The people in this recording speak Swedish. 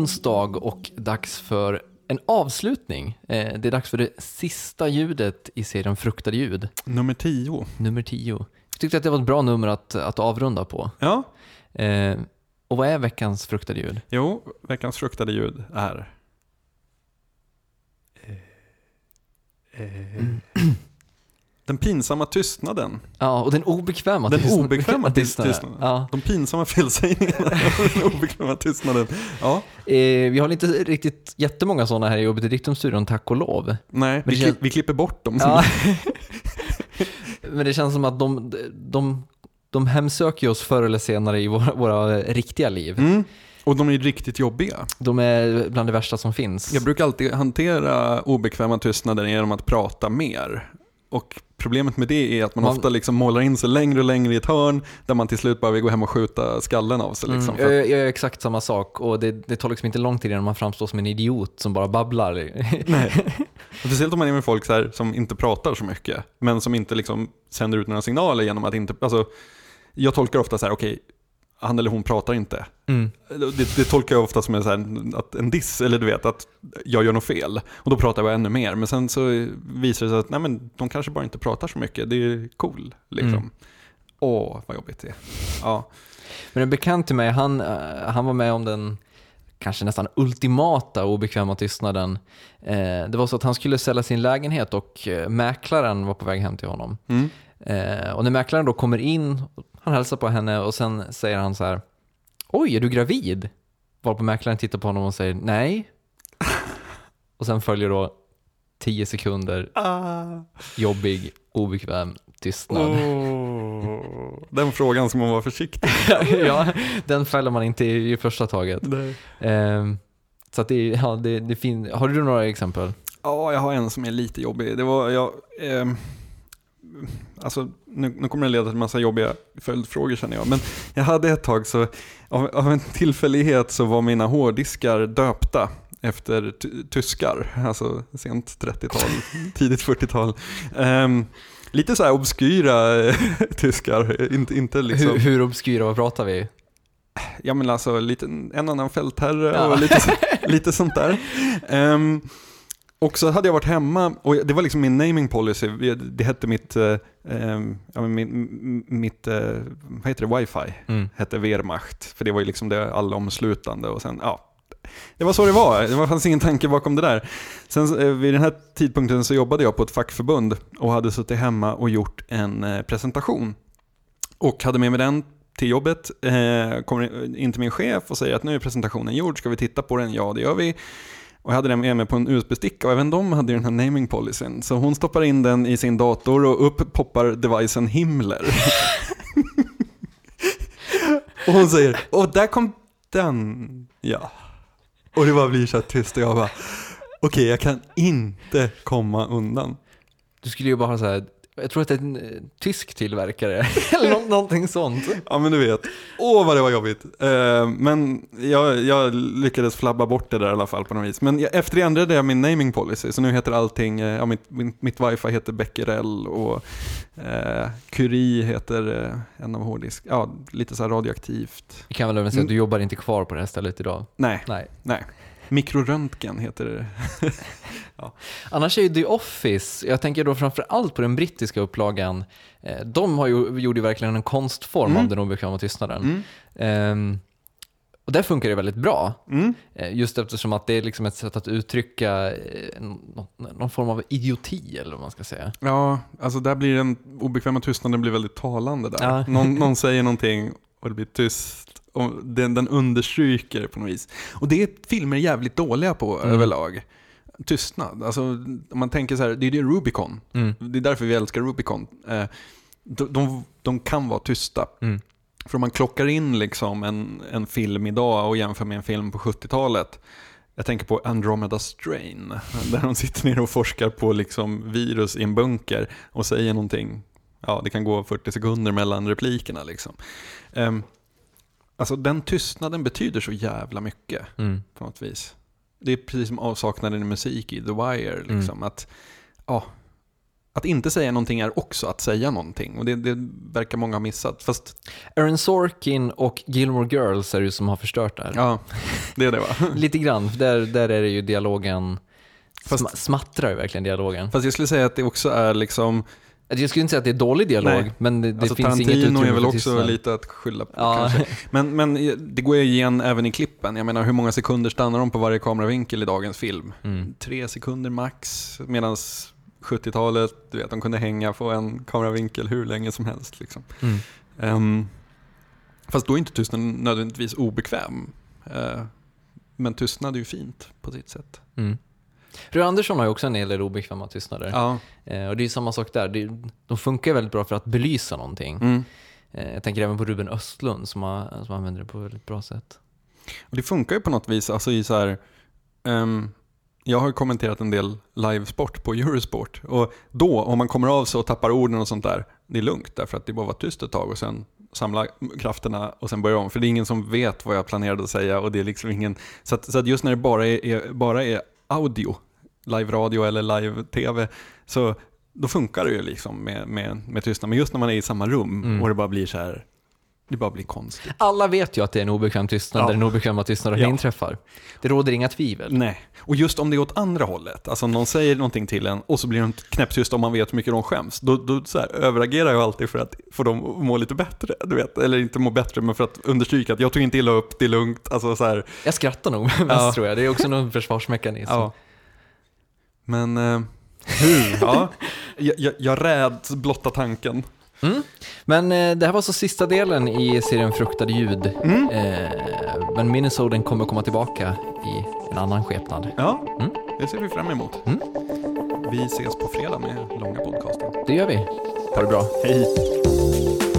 onsdag och dags för en avslutning. Eh, Det är dags för det sista ljudet i serien Fruktade ljud, Nummer 10. nummer 10. Jag tyckte att det var ett bra nummer att, att avrunda på. Ja, Eh, Och vad är veckans fruktade ljud? jo, veckans fruktade ljud är... Den pinsamma tystnaden. Ja, och den obekväma Den tystnaden. obekväma tystnaden. tystnaden. Ja. De pinsamma felsägningarna och den obekväma tystnaden. Ja, Eh, vi har inte riktigt jättemånga sådana här i Jobbet i Diktum-studion, tack och lov. nej, vi, känns- vi klipper bort dem. Ja. Men det känns som att de, de, de hemsöker oss förr eller senare i våra, våra riktiga liv. Mm. Och de är riktigt jobbiga. De är bland det värsta som finns. Jag brukar alltid hantera obekväma tystnader genom att prata mer. Och problemet med det är att man, Man- ofta liksom målar in sig längre och längre i ett hörn där man till slut bara vill gå hem och skjuta skallen av sig. Liksom, Mm, för att, jag, jag gör exakt samma sak och det, det tar liksom inte lång tid innan man framstår som en idiot som bara babblar. nej. Speciellt om man är med folk så här, som inte pratar så mycket, men som inte liksom sänder ut några signaler genom att inte... Alltså, jag tolkar ofta så här, okej, han eller hon pratar inte. Mm. Det, det tolkar jag ofta som en, så här, att en diss, eller du vet, att jag gör något fel. Och då pratar jag ännu mer. Men sen så visar det sig att nej, men, de kanske bara inte pratar så mycket. Det är cool, liksom. Mm. Åh, vad jobbigt det är. Ja. Men en bekant till mig, han, eh, han var med om den kanske nästan ultimata obekväma tystnaden. Eh, det var så att han skulle sälja sin lägenhet och eh, mäklaren var på väg hem till honom. Mm. Eh, och när mäklaren då kommer in, han hälsar på henne och sen säger han så här Oj, är du gravid? Varpå mäklaren tittar på honom och säger nej. Och sen följer då 10 sekunder Ah. jobbig, obekväm tystnad. Åh, Den frågan ska man vara försiktig ja, den fäller man inte i, i första taget. med. Ehm, så det, ja, det, det fin- Har du några exempel? Ja, jag har en som är lite jobbig. Det var, jag, ehm, alltså, nu, nu kommer det leda till en massa jobbiga följdfrågor känner jag. Men jag hade ett tag så, av, av en tillfällighet så var mina hårddiskar döpta efter ty- tyskar, alltså sent 30-tal, tidigt 40-tal. Ehm, lite så här obskyra tyskar, inte, inte liksom, Hur, hur obskyra, vad pratar vi? ja men alltså lite, en annan fältherre Ja. och lite, lite sånt där. Ehm, och så hade jag varit hemma och det var liksom min naming policy. Det hette mitt, eh, ehm, ja, min, mitt eh, vad heter det, wifi. Mm. Hette Wehrmacht, för det var ju liksom det allomslutande och sen, ja. Det var så det var, det fanns ingen tanke bakom det där. Sen eh, vid den här tidpunkten så jobbade jag på ett fackförbund och hade suttit hemma och gjort en eh, presentation. Och hade med mig den till jobbet, eh, kommer in till min chef och säger att nu är presentationen gjord, ska vi titta på den? Ja, det gör vi. Och jag hade den med mig på en USB-sticka och även de hade ju den här naming policyn. Så hon stoppar in den i sin dator och upp poppar devicen Himmler. och hon säger, och där kom den. Ja. Och det bara blir så här tyst och jag bara, okej jag kan inte komma undan. Du skulle ju bara ha så här, jag tror att det är en eh, tysk tillverkare, eller nå- någonting sånt. Ja men du vet, åh vad det var jobbigt. Eh, men jag, jag lyckades flabba bort det där i alla fall på något vis. Men efter det ändrade jag min naming policy, så nu heter allting, eh, ja, mitt, mitt, wifi heter Becquerel och eh, Curie heter en av hårddisk, ja lite så här radioaktivt. Vi kan väl även säga att du jobbar inte kvar på det här stället idag. Nej, Nej. nej. Mikroröntgen heter det. Annars är ju The Office, jag tänker då framför allt på den brittiska upplagan, eh, de har ju, gjorde ju verkligen en konstform Mm. av den obekväma tystnaden. Mm. Ehm, och där funkar det väldigt bra. Mm. Eh, Just eftersom att det är liksom ett sätt att uttrycka eh, någon, någon form av idioti eller vad man ska säga. Ja, alltså där blir den obekväma tystnaden blir väldigt talande där. Ja. Någon, någon säger någonting och det blir tyst. Och den, den understryker på något vis. Och det är filmer jävligt dåliga på Mm. överlag. Tystnad. Alltså, om man tänker så här, det är det Rubicon. Mm. Det är därför vi älskar Rubicon. Eh, de, de, de kan vara tysta. Mm. För om man klockar in liksom en, en film idag och jämför med en film på 70-talet. Jag tänker på Andromeda Strain, där de sitter ner och forskar på liksom virus i en bunker och säger någonting. Ja, det kan gå 40 sekunder mellan replikerna. Liksom. Um, alltså den tystnaden betyder så jävla mycket Mm. på något vis. Det är precis som avsaknaden i musik i The Wire. Liksom, att, ja, att inte säga någonting är också att säga någonting. Och det, det verkar många ha missat. Fast, Aaron Sorkin och Gilmore Girls är det ju som har förstört det här. ja, det är det va? Lite grann, där, där är det ju dialogen, Fast- sma, smattrar ju verkligen dialogen. Fast jag skulle säga att det också är liksom, Jag skulle inte säga att det är dålig dialog, Nej. men det, det alltså finns inget Tarantino utrymme är väl också tystnad. lite att skylla på Ja, kanske. Men, men det går ju igen även i klippen. Jag menar hur många sekunder stannar de på varje kameravinkel i dagens film? mm. Tre sekunder max. Medan 70-talet, du vet, de kunde hänga på en kameravinkel hur länge som helst. Liksom. Mm. Ehm, fast då är inte tystnaden nödvändigtvis obekväm. Eh, men tystnad är ju fint på sitt sätt. Mm. Rue Andersson har ju också en hel del obekväma tystnader. Ja. Eh, och det är ju samma sak där. Det, de funkar väldigt bra för att belysa någonting. Mm. Eh, jag tänker även på Ruben Östlund som, har, som använder det på ett väldigt bra sätt. Och det funkar ju på något vis. Alltså i så här, ehm, jag har ju kommenterat en del livesport på Eurosport. Och då, om man kommer av sig och tappar orden och sånt där, det är lugnt. Därför att det bara var tyst ett tag och sen samla krafterna och sen börja om. För det är ingen som vet vad jag planerade att säga och det är liksom ingen... Så att, så att just när det bara är, är, bara är audio, live-radio eller live-tv, så då funkar det ju liksom med, med, med tystnad. Men just när man är i samma rum Mm. och det bara blir så här, det bara blir konstigt. Alla vet ju att det är en obekväm tystnad Ja. där den obekväma tystnaden Ja. inträffar. Det råder inga tvivel. Nej, och just om det är åt andra hållet, alltså om någon säger någonting till en och så blir de knäpptysta om man vet hur mycket de skäms, då, då så här, överreagerar jag alltid för att få dem att må lite bättre, du vet, eller inte må bättre, men för att understryka att jag tog inte illa upp, det är lugnt, alltså så här, Jag skrattar nog mest Ja. tror jag. Det är också någon försvarsmekanism. ja. Men eh, hur? Ja, jag, jag, jag räds blotta tanken. Mm. Men eh, det här var så sista delen i serien Fruktade ljud. Mm. Eh, men Minnesoden kommer komma tillbaka i en annan skepnad. Ja, Mm. det ser vi fram emot. Mm. Vi ses på fredag med långa podcasten. Det gör vi. Ha det bra. Hej!